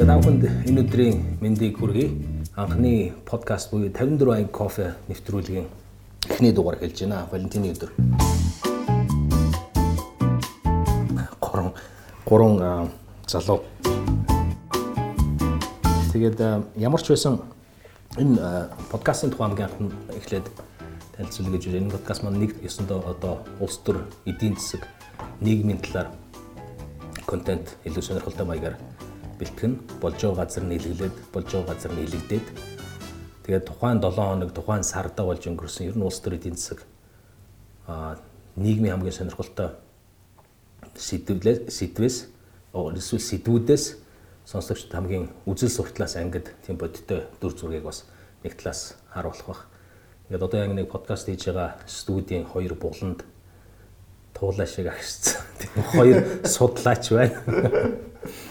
За давханд энэ өдрийн мэндийг хүргэе. Анхны подкаст буюу 54 анги кофе нэвтрүүлгийн эхний дугаар хэлж байна. Валентины өдөр. Гурван гурван залуу. Тэгээд ямар ч байсан энэ подкастын тухай хамгийн анх эхлээд танилцуулъя гэж байна. Энэ подкаст маань нэг ёсондоо одоо улс төр эдийн засаг нийгмийн талаар контент илүү сонирхолтой маягаар бэлтгэн болж байгаа газар нийлэглээд болж байгаа газар нийлэгдээд тэгээд тухайн 7 хоног тухайн сарда болж өнгөрсөн ер нь улс төр эдийн засаг а нийгмийн хамгийн сонирхолтой сэдвлээс сэдвээс эсвэл сэдвүүдээс сонсогчд хамгийн үзэл суртлаас ангид тийм бодиттой дүр зургийг бас нэг талаас харуулах бах. Ингээд одоо яг нэг подкаст хийж байгаа студийн хоёр буланд туулаа шиг агшсан. Тийм хоёр судлаач байна.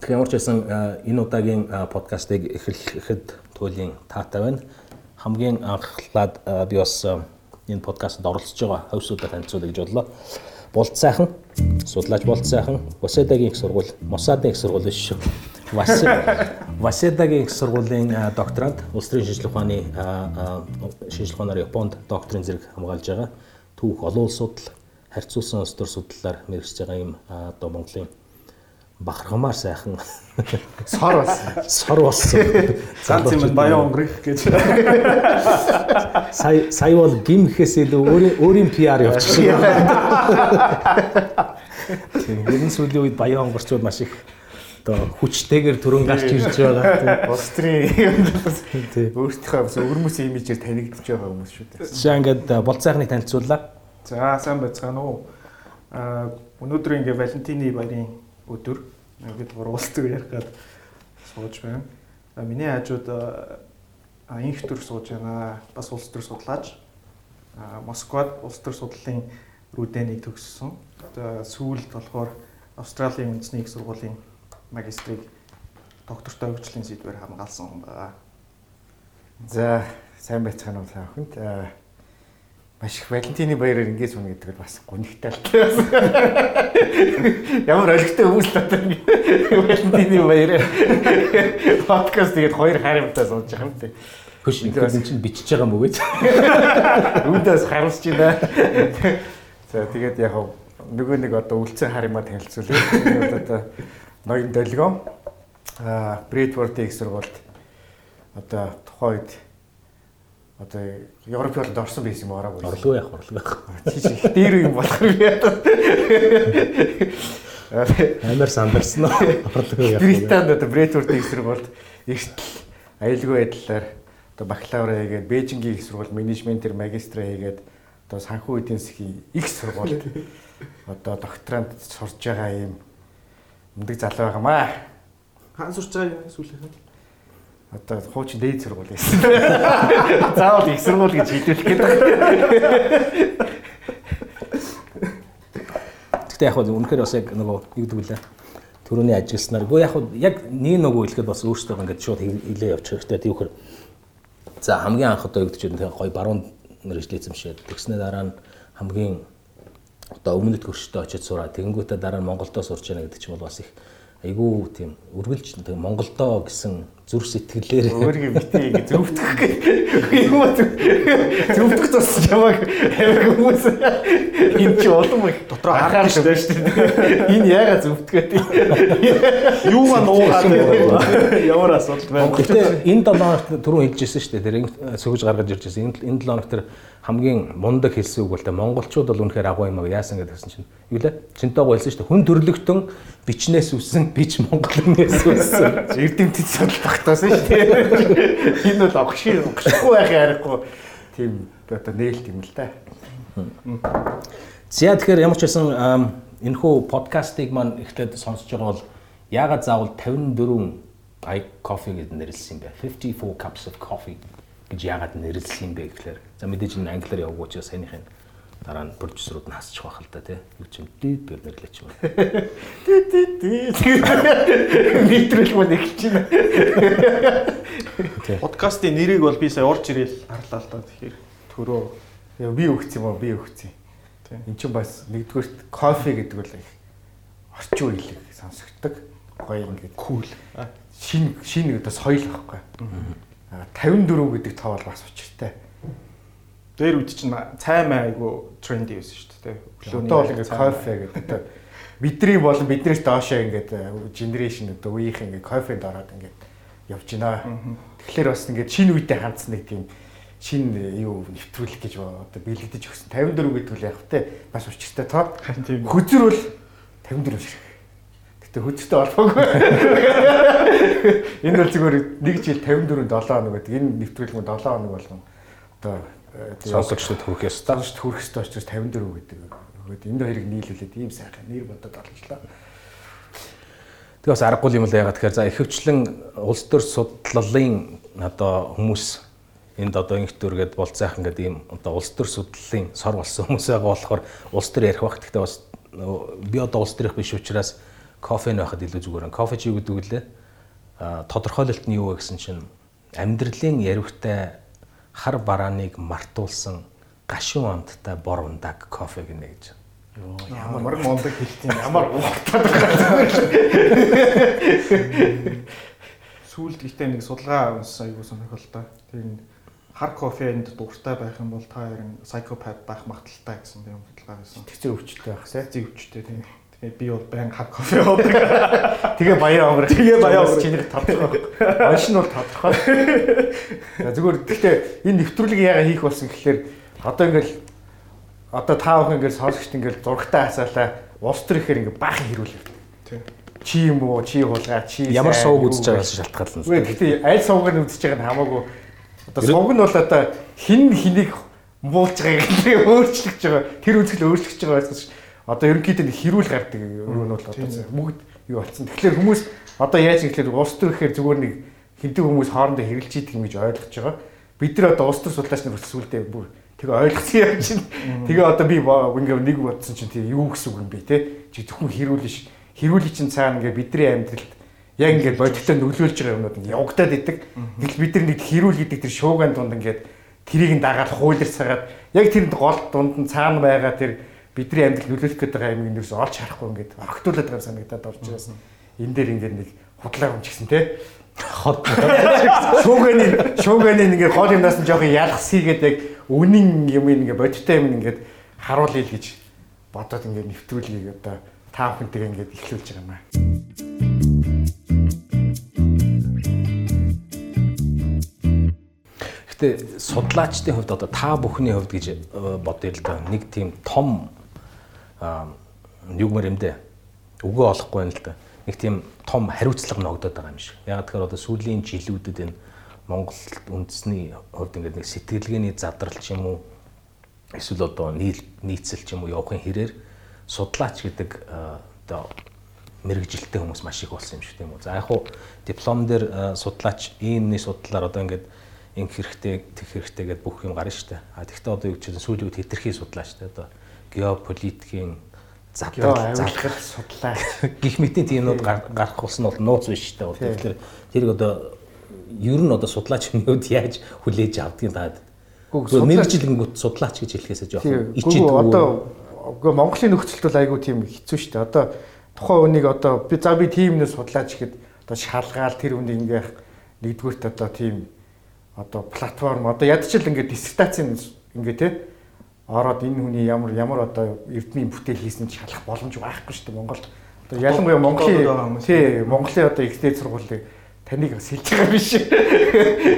Тэгэхээр ямар ч байсан энэ удаагийн подкастыг эхлэхэд туйлын таатай байна. Хамгийн анхлаад би бас энэ подкастт оролцож байгаа хавьсуудаа танилцуулъя гэж бодлоо. Болт сайхан, судлаач болт сайхан, Васедагийн их сургууль, Мосадын их сургууль шүү. Васедагийн их сургуулийн докторант, улс төрийн шинжилгээ ухааны шинжилгээ ухаанаар Японд докторийн зэрэг хамгаалж байгаа түүх олон улс судал харьцуулсан улс төр судлалаар мэргэжж байгаа юм одоо Монголын бахархамаар сайхан сор болсон. Сор болсон. Ганц юм баян өнгөрөх гэж. Сая сая бол гим гэхээс илүү өөрийн өөрийн PR явуулчихсан. Тийм ерэн сүүлийн үед баян өнгөрчүүд маш их одоо хүчтэйгээр төрөн гарч ирж байгаа. Улс төрийн өөрсдийнхөө өвөрмөс имижээр танигдчихж байгаа хүмүүс шүү дээ. Жишээ ингээд бол сайхныг танилцууллаа. За сайн байцгаана уу. А өнөөдөр ингээ Валентины баярын өдөр бид гур улс төр ярих гээд сууж байна. А миний хажууд инх төр сууж байна. Бас улс төр судлаач. А Москвад улс төр судлалын рүүдэнийг төгссөн. Одоо сүүлд болохоор Австралийн үндэсний их сургуулийн магистрийг доктортой хөгжлийн сэдвээр хамгаалсан хүн байгаа. За сайн байцгаана уу та бүхэнд. Маш их Валентины баяраар ингэж сүнэ гэдэг нь бас гүнхтэй л. Ямар олигтой хүмүүс л одоо Валентины баяраар подкаст тэгээд хоёр харимтаа сууж байгаа юм тий. Хөш энэ чинь бичиж байгаа юм уу гэж. Үүнээс харуулж байна. За тэгээд яг нөгөө нэг одоо үлцэн харимаа танилцуулъя. Одоо ноён долгио а Брэдфордын их сургуульд одоо тухайн үед одоо Европ болд орсон байсан юм ороогүй. Орлого яах орлого яах. Тийч их дээр юм болох юм яа. Амар сандарсан уу? Орлого яах. Британд одоо Брэдфордын их сургуульд эрсдэл аюулгүй байдлаар одоо бакалавра хийгээд Бээжингийн их сургууль менежментээр магистра хийгээд одоо санхүү эдийн засгийн их сургуульд одоо докторант сурж байгаа юм мундаг залуу байгаамаа. Хаан сурч байгаа юм сүүлийнх нь. Одоо хуучин дээд сургууль байсан. Заавал их сургууль гэж хэлүүлэх гээд. Гэтэ яг хөө үнэхээр бас яг нөгөө юу гэдэг вүлээ. Төрөний ажилласнаар. Гэхдээ яг яг нэг нөгөө хэлэхэд бас өөртөө ингээд шууд хилээ явчих хэрэгтэй. Түүхээр за хамгийн анх одоо юу гэдэг чинь гоё баруун мэрэгжлийн эзэмшээд тэгснээр дараа нь хамгийн одоо өмнөд хөрчтөд очиж сураа тэгэнгүүтээ дараа нь Монголдо сурч яана гэдэг чинь бол бас их айгүй тийм үргэлж Монголдо гэсэн зүр сэтгэлээр. Өөрийгөө битээ ингэ зөвдөх юм уу зөвдөх тусч яваг амиг хүмүүс. Энэ ч улам их дотроо харахаар шүү дээ. Энэ яага зөвдгөөд юугаа нуугаад ямар асуудал байна? Гэтээ энэ 7 хоногт түрүү хэлжсэн шүү дээ. Тэр сөгөж гаргаж ирж байсан энэ 7 хоногт тэр хамгийн мундаг хэлсэн үг бол тэ монголчууд бол үнэхээр агуу юм аа яасан гэдэг гэсэн чинь. Юу лээ чинтэй гойлсон шүү дээ. Хүн төрлөختөн бичнээс үсэн бич монголнээс үсэн эрдэмтэд судал багтаасан шүү дээ. Энэ бол огшиг огшихгүй байх ярихгүй. Тийм одоо нээлт юм л да. За тэгэхээр ямар ч байсан энэхүү подкастыг маань эхлээд сонсож байгаа бол яагаад заавал 54 i coffee гэдэг нэрлсэн юм бэ? 54 cups of coffee гэж яагаад нэрлсэн юм бэ гэхээр за мэдээж энэ англиар учраас саяныхын дараа нь продюсерууд нь хасчих байх л да тий. Юу ч юм дээд бэр нэрлэч юм. Тий тий тий. Нийтрэл мөн их чинь. Подкастын нэрийг бол би сая орж ирэл харлаа л да тэгэхээр төрөө би өгч юм уу би өгч юм. Эн чинь бас нэгдүгээрт кофе гэдэг бол их орчин үеийг сонсогддог гоё ингээд кул шин шин гэдэг бас соёл байхгүй. 54 гэдэг тоо бол бас учиртай. Дээр үед чинь цай май айгу тренди байсан шүү дээ. Одоо бол ингээд кофе гэдэг бидний болон биднээс доошоо ингээд генерашн одоо үеийнх ингээд кофенд ороод ингээд явж байна. Тэгэхээр бас ингээд шинэ үедээ хандсан нэг тийм шинэ юу нэвтрүүлэх гэж одоо бэлэгдэж өгсөн. 54 гэдэг үл яг хөтэй бас учиртай тоо. Хөзөр бол 54 шиг. Гэтэ хөзөртэй олбоогүй. Энэ бол зүгээр нэг жил 54 7 хоног гэдэг. Энэ нэвтрүүлэг нь 7 хоног болгон одоо э, Сонсогчдод хүрэх ёстой. Таашд хүрэх ёстой учраас 54 гэдэг. Өгөөд энэ хоёрыг нийлүүлээд ийм сайхан нэр бодоод олжлаа. Тэгээ бас аргагүй юм л яагаад тэгэхээр за ихэвчлэн улс төр судлалын одоо хүмүүс энд одоо инх төргээд болцайхан гэдэг ийм одоо улс төр судлалын сор болсон хүмүүс байгаа болохоор улс төр ярих бах. Гэхдээ бас би одоо улс төрийнх биш учраас кофе нөхөд илүү зүгээр. Кофе чи гэдэг үлээ? А тодорхойлолт нь юу вэ гэсэн чинь амьдралын яривхтай хар барааныг мартуулсан гашуун амттай бор ундаг кофе гинэ гэж. Ямар мондөг хэлтийн ямар ухтаад Сүүлд ихтэй нэг судалгаа унссан айгуу сонирхолтой. Тэр хар кофенд дуртай байх юм бол та харин psychopath байх магадaltaй гэсэн юм судалгаа байсан. Тэгцэр өвчтэй байх. Зэг өвчтэй тийм. Тэгээ би бол байн хар кофе уудаг. Тэгээ баяа өнгөр. Тэгээ баяа өнгөр. чиний тодорхой. Онш нь бол тодорхой. За зүгээр гэхдээ энэ нэвтрүүлгийг яагаад хийх болсон гэхээр одоо ингээл одоо та бүхэн ингээл сонсогчд ингээл зургтай хасаалаа улс төр ихээр ингээ баахан хэрүүлээ. Тийм. Чи юм уу, чи хулгай, чи Ямар юу үзэж байгаас шалтгаална. Үгүй гэхдээ аль суугаар нь үзэж байгаа нь хамаагүй. Одоо сууг нь бол одоо хин хэнийг муулж байгааг нь өөрчлөгдөж байгаа. Тэр үзэл өөрчлөгдөж байгаа байсан ш. Одоо ерөнхийдөө нэг хэрүүл гардаг өрөө нь бол одоо мөгд юу болсон. Тэгэхээр хүмүүс одоо яаж гэхэлэр улс төр гэхээр зүгээр нэг хинтэг хүмүүс хоорондоо хэрэлж идэг юм гэж ойлгож байгаа. Бид нар одоо улс төр судлаач нар сүулдэ бүр тэгээ ойлгосон юм чинь. Тэгээ одоо би ингээ нэг бодсон чинь тийм юу гэсэн үг юм бэ те? Чи зөвхөн хэрүүл ш. Хэрүүлийн чинь цаана ингээ бидний амьдралд яг ингээд бодиттой нөлөөлж байгаа юмнууд ингээд явагдаад идэг. Тэгэл бид нар нэг хэрүүл гэдэг тэр шууган дунд ингээд тэрийг нь дагаад хуйларцаагаад яг тэр гол дунд нь цаана байгаа тэр бидний амьдрал нөлөөлөх гэдэг байгаа юм нэрс олж харахгүй ингээд огтуулаад байгаа санагдаад орж байсан. Энэ дээр ингээд нэг худлаа өмчгсөн те. Хот Шууганы шууганы ингээд гол юмнаас нь жоохон ялгас хийгээд яг үнэн юм ингээд бодиттой юм ингээд харуулъя л гэж бодоод ингээд нэвтрүүлгийг одоо та бүхэнтэйгээ ингээд эхлүүлж байгаа юм аа. Гэтэ судлаачдын хувьд одоо та бүхний хувьд гэж э, бодъё л да. Нэг тийм том югмэр юм дээ. Үгөө олохгүй юм л да. Нэг тийм том хариуцлага ногдоод байгаа юм шиг. Яг тэгэхээр одоо сүүлийн жилүүдэд энэ Монгол үндэсний хувьд ингээд нэг сэтгэлгээний задрал ч юм уу эсвэл одоо нийцэл ч юм уу явахын хэрээр судлаач гэдэг одоо мэрэгжилтэй хүмүүс маш их болсон юм шиг тийм үү. За яг хуу диплом дээр судлаач иймний судлаар одоо ингээд инх хэрэгтэй, тех хэрэгтэй гэдээ бүх юм гарна шүү дээ. А тэгвэл одоо юу гэж сүүлийн үед хитрхи судлаач дээ одоо геополитикийн задрал авилгал судлаа. гих мэтийн тиймнүүд гарах болсон бол нууц биш шүү дээ. Тэгэхээр тэрийг одоо ер нь одоо судлаач хүмүүд яаж хүлээж авдгийг таад. Гэхдээ мэрэгжилэнгүүт судлаач гэж хэлэхээсээ жоохон ичээд одоо Монголын нөхцөлд бол айгүй тийм хэцүү шүү дээ. Одоо тухайн үнийг одоо би за би тийм нэг судлаач гэхэд одоо шалгаал тэр үнийг ингээ нэгдүгürt одоо тийм одоо платформ одоо ядчил ингээ диссертацийн ингээ те ороод энэ хүний ямар ямар одоо эрдмийн бүтээл хийсэн ч шалах боломж байхгүй шүү дээ Монголд. Одоо ялангуяа Монголын тий Монголын одоо ихтэй сургуулийн таныг бас хэлж байгаа биш.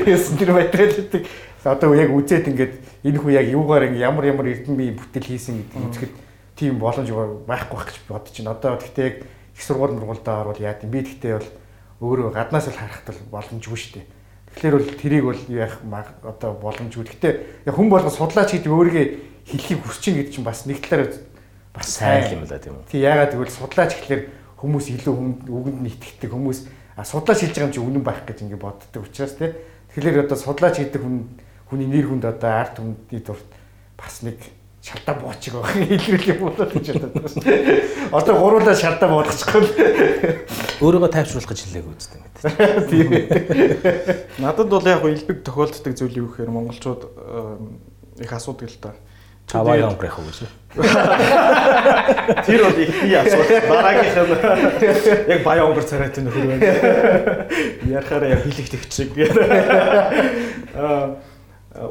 Яасан тэр материалуудыг одоо яг үзээд ингээд энэ хүн яг юугаар ингээ ямар ямар эрдмийн бүтээл хийсэн гэдэг үзэхэд тийм боломж байхгүй байх гэж бодож байна. Одоо гэхдээ яг их сургууль мургуулдаа орвол яа гэм би гэхдээ бол өөрөө гаднаас л харахад бол боломжгүй шүү дээ. Тэгэхээр бол тэрийг бол яах одоо боломжгүй. Гэхдээ яг хүн болго судлаач гэдэг өөрийгөө хэлхийг хүсэж ин гэдэг чинь бас нэг талаараа бас сайн юм л да тийм үү. Тий ягаад гэвэл судлаач гэхэлэр хүмүүс илүү үгэнд нь итгэдэг хүмүүс а судлаач хэлж байгаа юм чи үнэн байх гэж ингэ боддог учраас тий. Тэгэхээр одоо судлаач гэдэг хүн хүний нэр хүнд одоо арт хүндний дурт бас нэг шалтаа буучиг байх юм болоод гэж боддог шээ. Одоо гуруулаа шалтаа буулгачихгүй. Өөрийгөө тайвшруулах гэж хэлээг үздэг юм байна. Тийм. Надад бол яг илбэг тохиолддог зүйл юу гэхээр монголчууд их асуудаг л та. Та баян онгор яах вэ гэж. Тэр бол ихний асуулт. Дараагийнх нь яг баян онгор царайт нөхөр байна. Ярахаараа яг хилэгдэх шиг. Аа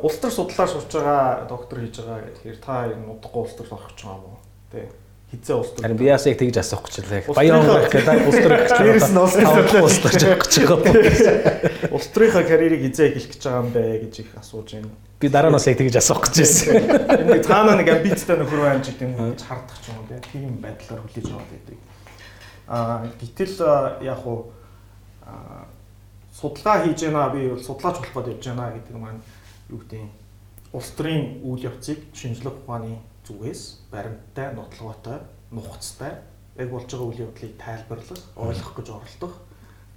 улс төр судлаар сурч байгаа доктор хийж байгаа тэгэхээр та ер нь удахгүй улс төр орох гэж байгаа юм уу? Тэ. Хизээ улс төр. Харин би яасыг тэгж асуух гэж байлаа. Баян онгор гэдэг улс төр гэж. Дээрээс нь улс төр улс төр гэж байгаа. Улс төрийнхаа карьерийг хизээ эхлэх гэж байгаа юм бэ гэж их асууж байна. Би дараа нь бас яг тэгж асуух гэж байсан. Нэг цаана нэг амбицтай нөхөр байна ч гэдэг юм хардах ч юм уу тийм байдлаар хүлээж аваад байдаг. Аа гэтэл яг уу судалгаа хийж байна би бол судлаач болох гээд явж байна гэдэг маань юу гэдэг улс төрийн үйл явцыг шинжлэх ухааны зүгээс баримттай, нотлоготой, нухацтай яг болж байгаа үйл явдлыг тайлбарлах, ойлгох гэж оролдох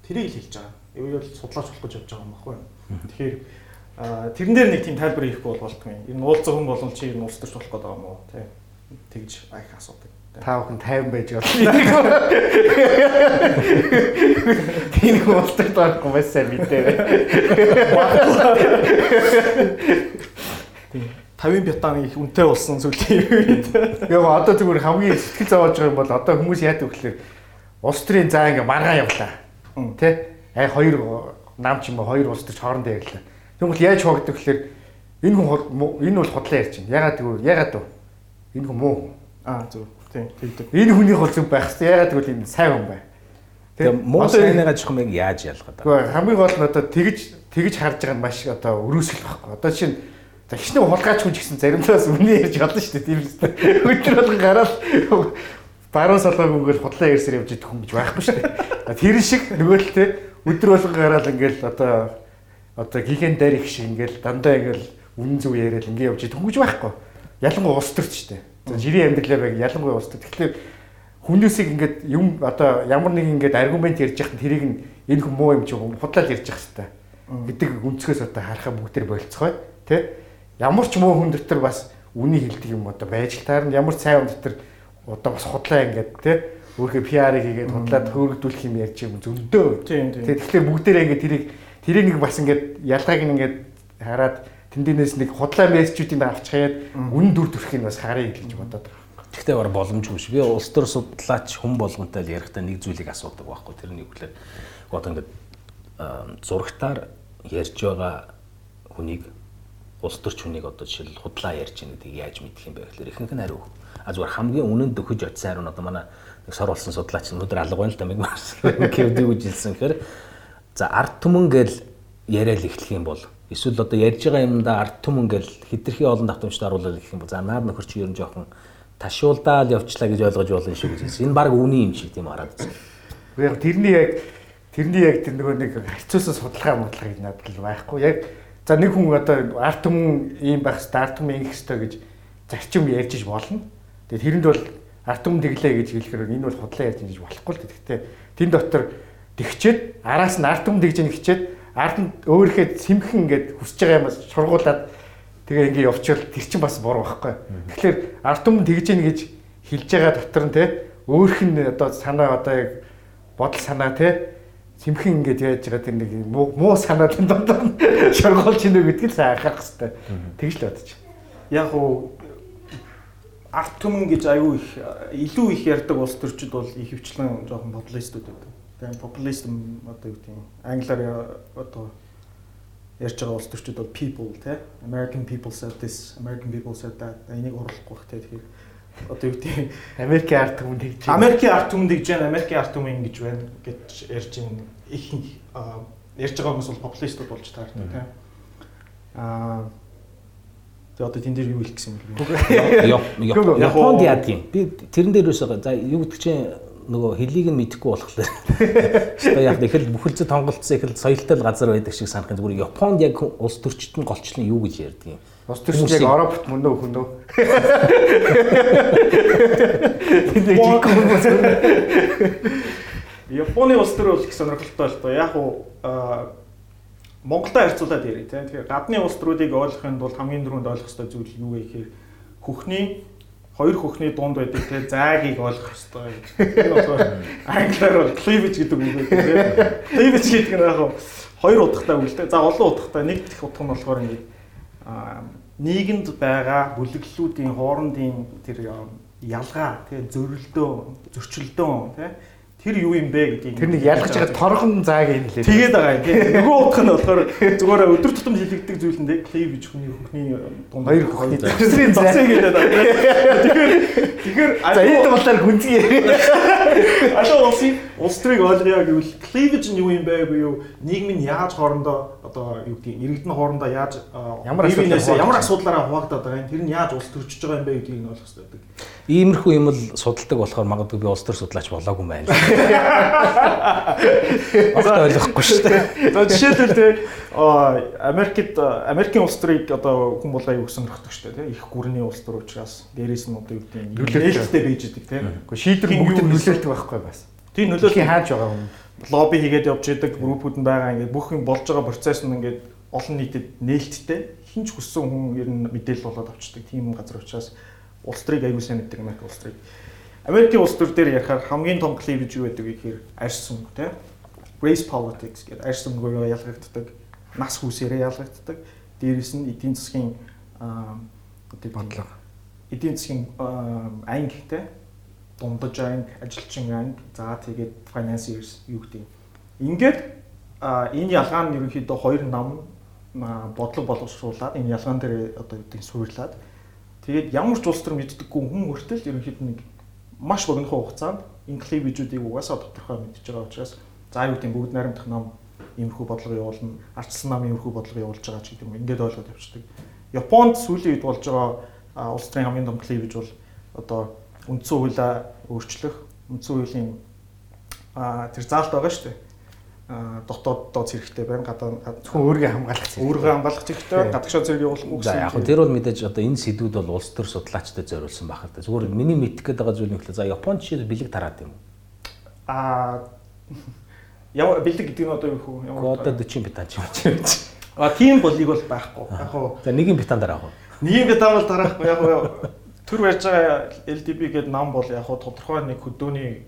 тэрийг л хэлж байгаа. Бол судлаач болох гэж явж байгаа юм баггүй. Тэгэхээр тэрэн дээр нэг тийм тайлбар хийхгүй бол болтгүй. Энэ уулзсан хүн болон чи энэ улс төрч болох гэдэг юм уу? Тэ. Тэгж аяг асуудаг. Та бүхэн 50 байж болно. Тийм уулздаг байхгүй байсан мэдээ. 50 бятаны их үнэтэй болсон сүлийн үед. Яг одоо зүгээр хамгийн сэтгэл зовоож байгаа юм бол одоо хүмүүс яадаг гэхээр улс төрийн заа ингээ маргаа явлаа. Тэ? Аа хоёр нам ч юм уу хоёр улс төрч хоорондоо ярьлаа. Тэгвэл яаж хогддог гэхээр энэ хүн энэ бол худлаа ярьж байна. Ягаад гэвэл ягаад вэ? Энэ хүн муу. Аа зөв. Тийм тэгдэг. Энэ хүний хол зүг байх хэрэгтэй. Ягаад гэвэл энэ сайн хүн бай. Тэгээ муу сайныгаа жоохон яг яаж ялгаад байгаа. Гэхдээ хамгийн гол нь одоо тэгж тэгж харж байгаа нь маш одоо өрөөсгөл байхгүй. Одоо чинь за хичнээн хулгайч хүн ч гэсэн заримдаас үнэ ярьж болно шүү дээ. Тийм үстэй. Өдөр болгон гараад баруун солоогүйгээр худлаа ярьсаар явж идэх хүн гэж байхгүй шүү дээ. Тэр шиг нөгөө л те өдөр болгон гараад ингээл одоо одоо гихэн дээр их шиг ингээл дандаа ингээл үнэн зөв яриад ингээ явж идэх хүн гэж байхгүй. Ялангуяа улс төрч шүү дээ. Жирийн амьдралаар яг ялангуяа улс төр. Тэгэхээр хүмүүсийг ингээд юм одоо ямар нэг ингээд аргумент ярьж яхад тэрийг нь энэ хүн муу юм чи худлаа ярьж явах хэрэгтэй. Гэдэг өнцгөөс одоо харахаа бүгдээр болцгой тий ямар ч муу хүн дотор бас үнийг хэлдэг юм одоо байж л таарна. Ямар сайн хүн дотор одоо бас худлаа ингээд тий өөрхөө PR-ыг хийгээд худлаад хөөргдүүлэх юм ярьж юм зөндөө. Тэгэхээр бүгдээрээ ингээд тэрийг тэрийг нэг бас ингээд ялгааг ингээд хараад тэндээс нэг худлаа мессежүүдийг авч хаяад үн дүр төрхийг бас харъя гэж бодоод байгаа Тэгтээ бар боломжгүй ш. Би улс төр судлаач хүн болгонтэй л ярихдаа нэг зүйлийг асуудаг байхгүй. Тэрний үгээр одоо ингээд зурагтаар ярьж байгаа хүнийг улс төрч хүнийг одоо жишээл худлаа ярьж байгаа гэдгийг яаж мэдэх юм бэ гэхээр ихэнх нь хариу. А зүгээр хамгийн үнэнд дөхөж очисан хариу нь одоо манай нэг сор болсон судлаач өнөөдөр алга байна л да мэг кевдэг гэж хэлсэн гэхээр за арт түмэн гэл яриад эхлэх юм бол эсвэл одоо ярьж байгаа юмдаа арт түмэн гэл хитрхи олон давтамжтай харуулаад эхлэх юм бол за наад нөхөр чи ер нь жоохон ташуулдаал явчлаа гэж ойлгож болно шүү гэж. Энэ баг үний юм шиг тийм хараад байна. Яг тэрний яг тэрний яг тэр нөгөө нэг харьцуулсан судалгаа бодлогыг надад л байхгүй. Яг за нэг хүн одоо арт түмэн ийм байх хэрэгтэй, арт түмэн ингэх хэрэгтэй гэж зарчим ярьж иж болно. Тэгээд тэрэнд бол арт түмэн тэглээ гэж хэлэхээр энэ бол худлаа ярьж гэж болохгүй л гэхдээ тэн дотор тэгчээд араас нь арт түмэн тэгж ийн хичээд ард нь өөрөөхөө сэмхэн ингээд хүсэж байгаа юмас шургуулад Тэгээ ингээ явчихвал тэр чинь бас буруу байхгүй. Тэгэхээр ард түмэн тэгж ийн гэж хэлж байгаа дотор нь те өөрх нь одоо санаа одоо яг бодол санаа те цэмхэн ингээд яаж байгаа тэр нэг муу санаа тэнд дотор нь шоргуулж ийнө гэдгийг сайн анхаарах хэрэгтэй. Тэгж л бодож. Яг уу арт түмэн гэж аюу их илүү их ярьдаг улс төрчид бол их хвчлэн жоохон популистууд байдаг. Тэгээ популизм одоо юу гэдэг англиар одоо ярьж байгаа улс төрчид бол people тий American people said this American people said that. Энийг оруулахгүй бах тий тэгэхээр одоо юу гэдэг Америкийн арт түмэнд тэгж Америкийн арт түмэнд тэгж байна Америкийн арт түмэн ингэж байна гэж ярьж ин их ярьж байгаа хүмүүс бол популистууд болж таардаг тий аа Тэгээ одоо тэн дээр юу хэлэх гэсэн юм бэ? Японд яадаг юм. Би тэрэн дээр юусаа за юу гэдэг чинь нөгөө хэлийг нь мэдэхгүй болохоор одоо яг их л бүхэлдээ тонголцсон их л соёлтой газар байдаг шиг санах зүгээр Японд яг улс төрчид нь голчлон юу гэж ярьдаг юм. Улс төрчид яг Европт мөн нөө хөнөө. Японы улс төр бол их сонирхолтой л доо. Яг уу Монголтой харьцуулаад ярив тийм. Тэгэхээр гадны улс төрүүдийг ойлгохын тулд хамгийн түрүүнд ойлгох ёстой зүйл юу вэ гэхээр хөхний хоёр хөхний дунд байдаг те заагийг ойлгох хэрэгтэй. Энэ болохоор англиар бол cleavage гэдэг үг байдаг те. Cleavage гэдэг нь яг хоёр удахтай үг л те. За олон удахтай нэг дэх утга нь болохоор ингээд нийгэмд байгаа бүлэглэлүүдийн хоорондын тэр ялгаа тий зөрөлдөө зөрчилдөөн тий тэр юу юм бэ гэдгийг тэр нэг ялгаж байгаа торгон зааг юм лээ. Тэгээд байгаа юм тий. Нөгөө утга нь болохоор зүгээр өдөр тутам хилэгдэх зүйл нь клейвж хүний хөхний дунд хоёр хөхний зэсрийн зацыг гэдэг. Тэгэхээр тэгэхээр за энэ болохоор гүнзгий яриа. Алуу улсын улс төрийг ойлгоё гэвэл клейвж нь юу юм бэ буюу нийгэм нь яаж хоорондоо одоо юу гэдэг иргэдэн хоорондоо яаж ямар асуудал ямар асуудлаараа хуваагдаад байгаа юм тэр нь яаж улс төрчж байгаа юм бэ гэдгийг нь ойлгох хэрэгтэй байдаг. Иймэрхүү юм л судалдаг болохоор магадгүй би улс төр судлаач болоогүй байна. Огт ойлгохгүй шүү дээ. За жишээлбэл те Америкт Америкийн улс төрийг одоо хүн болгоо юу сонирхдаг шүү дээ. Их гүрний улс төр учраас дээрээс нь одоо юу гэдэг нь нөлөөлөлттэй байж идэг те. Гэхдээ шийдвэр бүгд нөлөөлдөг байхгүй бас. Тийм нөлөөлөл хааж байгаа юм. Лобби хийгээд явж идэг группүүд нь байгаа ингээд бүх юм болж байгаа процесс нь ингээд олон нийтэд нээлттэй хинч хүссэн хүн ер нь мэдээлэл болоод авчдаг тийм газар учраас улс төрийг аягүй сайн мэддэг Америк улс төрийг. Америкийн улс төр дээр ярихаар хамгийн том клевэж юу байдаг гэхээр арьс сүнг тийм race politics гэдэг арьс сүнгөөр ялгагддаг, нас хүүсээрээ ялгагддаг. Дээрээс нь эдийн засгийн бодлого. Эдийн засгийн анги тийм дундаж анги, ажилчин анги, за тэгээд financiers юу гэдэг. Ингээд энэ ялгаа нь ерөнхийдөө хоёр нам бодлого боловсруулад энэ ялгаан дээр одоо юу гэдэг суурлаад Тэгээд ямар ч улс төр мэддэггүй хүн хүртэл ерөнхийдөө нэг маш богинохон хугацаанд энэ клевижүүдийг угаасаа тодорхой мэдж байгаа учраас за юу гэдэм бүгд найрамдах ном иймэрхүү бодлого явуулна, арчсан нам иймэрхүү бодлого явуулж байгаа ч гэдэг юм ингээд ойлгоод явчихдаг. Японд сүүлийн үед болж байгаа улс төрийн хамгийн том клевиж бол одоо үндсэн хуулиа өөрчлөх, үндсэн хуулийн тэр заалт байгаа шүү дээ дотоод дооц хэрэгтэй байна. Гадаа зөвхөн өөрийгөө хамгаалах хэрэгтэй. Өөрийгөө хамгаалах хэрэгтэй. Гадагшаа зэрэг явуулахгүй гэсэн. За яг нь тэр бол мэдээж одоо энэ сэдвүүд бол улс төр судлаачтай зориулсан байх л да. Зүгээр миний мэдэх гээд байгаа зүйл нь хэлээ. За Японд жишээ бэлэг тараад юм. Аа ямар бэлэг гэдэг нь одоо юу вэ? Ямар одоо 40 битан ч юм чи. А тийм болыг бол байхгүй. Яг хоо. За нэгin битан дараах уу? Нэгin битан бол дараахгүй. Яг хоо төр барьж байгаа LDB гэдэг нам бол яг хоо тодорхой нэг хөдөөний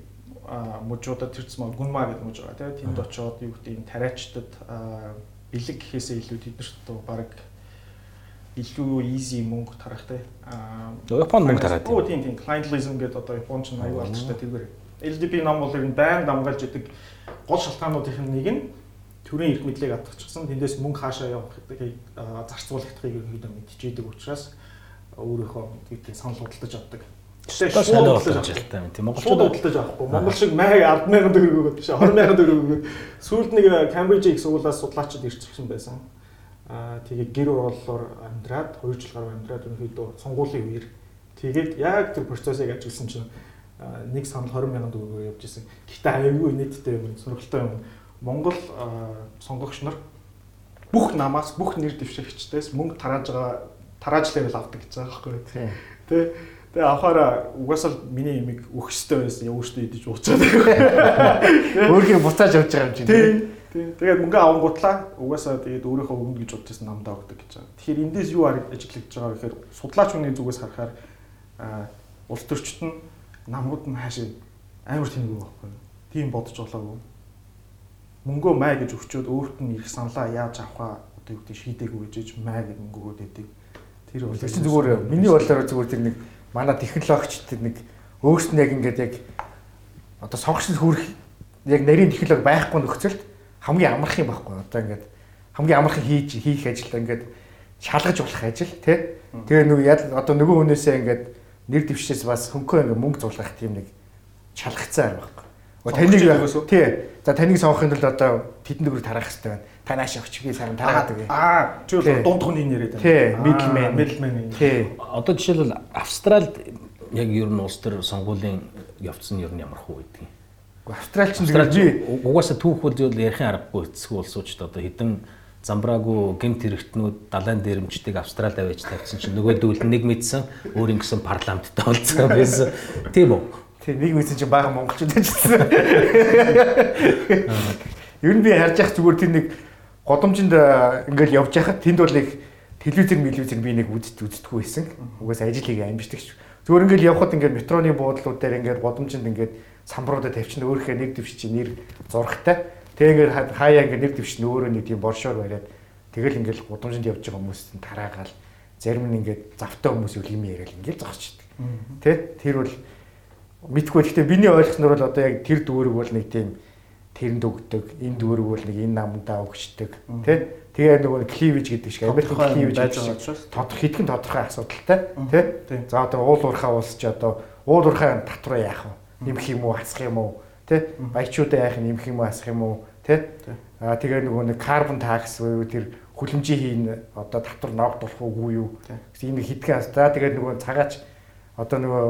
мужуудад тэрцмаа гүнмаа гэдэг мужи байгаа тийм. Тэнд очоод юу гэдэг энэ тариачдад бэлэг гэхээсээ илүү тэднэрт баг илүү easy мөнгө тарах те. Аа Японд мөнгө тараад тийм. тийм тийм. Clientelism гэдэг одоо Японч нь аюул болчихтой тэргээр LDP ном бол ер нь байн дамгаалж идэг гол шалтгаануудын нэг нь төрийн эрх мэдлийг атгачихсан тэндээс мөнгө хаашаа явах гэдгийг зарцуулагдахыг ерөнхийдөө мэдчихэдэг учраас өөрийнхөө гэдгийг санал худалдаж авдаг Шууд сайн болж ажилтаа юм тийм монголчууд худалдаж авахгүй. Монгол шиг маяг 100000 төгрөг өгөөд биш 20000 төгрөг өгөөд сүүлд нэг Cambridge их сургуулиас судлаачид ирчихсэн байсан. Аа тэгээ гэр ороллоор амьдраад 2 жил гаруй амьдраад өнөөдөө сонгуулийн үеэр тэгээд яг тэр процессыг ажилласан чинь нэг санал 20000 төгрөгөөр явж исэн. Гэхдээ аюулгүй нийтдээ юм сонирхолтой юм. Монгол сонгогч нар бүх намаас бүх нэр дэвшигчдээс мөнгө тарааж байгаа тарааж левел авдаг гэж байгаа байхгүй юу? Тэ Тэгээ авахаараа угаасаа миний имийг өгөхстэй байсан өөртөө идэж ууцаад. Өөрхий буцааж явж байгаа юм чинь. Тийм. Тэгээд мөнгө авангуутлаа угаасаа тэгээд өөрийнхөө өгнө гэж бодчихсон намдаа өгдөг гэж байгаа. Тэгэхээр эндээс юу ажиглагдж байгаа гэхээр судлаач хүний зүгээс харахаар улс төрчт нь намууд нь хаашаа амар тэнэг байхгүй. Тийм бодож болоогүй. Мөнгөө май гэж өгчөөд өөрт нь их саналаа яаж авахаа одоо юу гэдэг шийдээгүй гэж май гэж мөнгө өгөөд өгдөг. Тэр бол зүгээр миний бодлоор зүгээр тэр нэг манай технологичд нэг өөрсдөө яг ингээд яг одоо сонгогчд хүрэх яг нарийн технологи байхгүй нөхцөлд хамгийн амарх юм байхгүй одоо ингээд хамгийн амархан хийж хийх ажил ингээд шалгаж болох ажил тий Тэгээ нэг ял одоо нөгөө хүнээсээ ингээд нэр дэвшээс бас хөнгөө ингээд мөнгө зулгах тийм нэг шалгацсан арга байхгүй. Таныг тий. За таныг сонгохын тулд одоо тэдэн дөрөв тарах хэрэгтэй байна. Та нааш авч би сайн тараад өгье. Аа, чи бол дунд тухны нэрэд байна. Тий, middleman. Middleman. Тий. Одоо жишээлбэл Австралид яг ер нь улс төр сонгуулийн явцсан ер нь ямар хөө байдгийг. Австрал ч би угаасаа түүх бол зүйл ярихын аргагүй эцэг улсууд одоо хідэн замбраагүй гемт хэрэгтнүүд далайн дээрэмчдийг Австралид аваач тавьсан чинь нөгөөдөл нэг мэдсэн өөр ингэсэн парламенттай болцсон байсан. Тийм үү? Тийм нэг мэдсэн чинь баахан монголчууд ажилласан. Ер нь би харж явах зүгээр тийм нэг годомжинд ингээл явж байхад тэнд бол нэг телевизэр телевизэр би нэг үзэж үздэггүй байсан. Угаас ажил хийгээ амждаг ш. Зүгээр ингээл явхад ингээд метроны буудлууд дээр ингээд годомжинд ингээд самбаруудад тавьчихна өөрийнхөө нэг дэвш чи нэр зурагтай. Тэгээ ингээд хаяа ингээд нэр дэвш нь өөрөө нэг тийм боршоор бариад тэгэл ингээл годомжинд явж байгаа хүмүүст тараагаал зарим нь ингээд завтай хүмүүс үл юм яриад ингээд зогсчихдаг. Тэ? Тэр бол мэдгүй гэхдээ биний ойлгосноор бол одоо яг тэр дүүрэг бол нэг тийм тэрэнд өгдөг, энэ дүүрэг бол нэг энэ намдаа өгчдөг. Тэ? Тэгээ нөгөө кливэж гэдэг шиг Америкийн кливэж байж байгаа учраас тодорхой хитгэн тодорхой асуудалтай тий. За одоо уул уурхаа улс ч одоо уул уурхаа татвар яах вэ? Нэмэх юм уу, хасах юм уу? Тий. Баячуудаа яах нэмэх юм уу, хасах юм уу? Тий. Аа тэгээ нөгөө нэг карбон такс буюу тэр хүлэмжийн хийн одоо татвар ногдуулах уугүй юу? гэсэн ийм хитгэн асуудал. Тэгээ нөгөө цагаач одоо нөгөө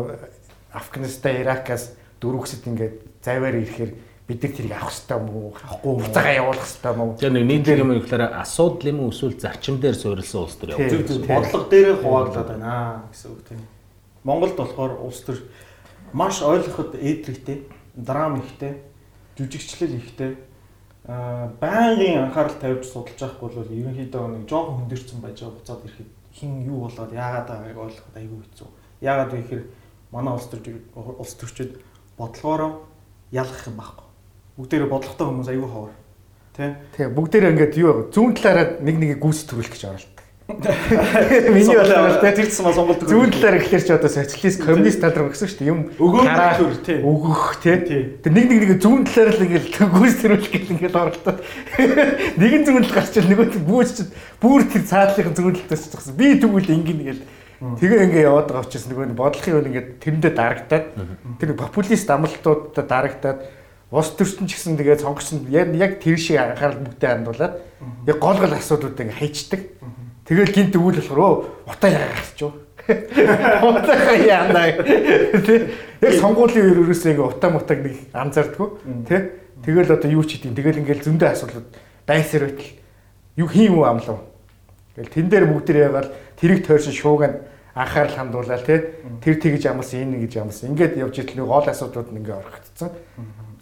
Афганистан, Иракаас дөрвөксөд ингээд заваар ирэхээр бид нар тэрийг авах хэрэгтэй мүү авахгүй хугацаагаа явуулах хэрэгтэй мүү Тэгээ нэг нийт юм гэхээр асуудал юм уу эсвэл зарчим дээр суурилсан улс төр явах. зөв зөв бодлого дээрээ хувааглаад байна гэсэн үг тийм. Монголд болохоор улс төр маш ойлгоход ээдрэгтэй, драм ихтэй, жүжигчлэл ихтэй аа байнгын анхаарал тавьж судалж байхгүй бол ерөнхийдөө нэг жоохон хөндөрцөн байж байгаа буцаад ирэхэд хин юу болоод яагаад байгааг ойлгоход айгүй хэцүү. Яагаад вэ гэхээр манай улс төр улс төрчид бодлогоороо ялгах юм байхгүй. Бүгдээрээ бодлоготой хүмүүс айгүй ховор. Тэ? Тэгээ бүгдээрээ ингээд юу зүүн талаараа нэг нэгийг гүйс төрүүлэх гэж оролдог. Миний бодлоор тэ тэр чинь Монгол төр. зүүн талаар ихлээр ч одоо социалист коммунист тал руу гэсэн шүү дээ. Юм төр тий. өгөх тий. Тэр нэг нэг нэг зүүн талаар л ингээд гүйс төрүүлэх гэл ингээд оролдоод нэгэн зүүн тал гарч ил нөгөө бүүч чинь бүр тэр цаадлынхын зүүн талтаас ч гэсэн би тэгвэл ингэн гэл тэгээ ингээд яваад байгаа учраас нөгөө бодлохын үн ингээд тэрэндээ дарагдаад тэр популист амлалтуудад дарагдаад Ус төрчин ч гэсэн тэгээд сонгогч нь яг тэр шиг анхаарал бүгдээ хандуулаад яг гол гол асуудлууд ингээ хайчдаг. Тэгэл гинт өгүүл болохоор өө утаа яагаад ч. Утаа яана. Яг сонгуулийн үеэр ерөөсөө ингээ утаа мутаг нэг анзаардгүй. Тэ? Тэгэл одоо юу ч хийдин. Тэгэл ингээл зөндөө асуудлууд байсаар байтал юу хийн үү амлав. Тэгэл тэн дээр бүгдээр ягаал тэрийг тойрсон шууганд анхаарал хандуулаад тэ тэр тэгж амласан энэ гэж амласан. Ингээд явж итэл нэг гол асуудлууд нь ингээ орхигдсон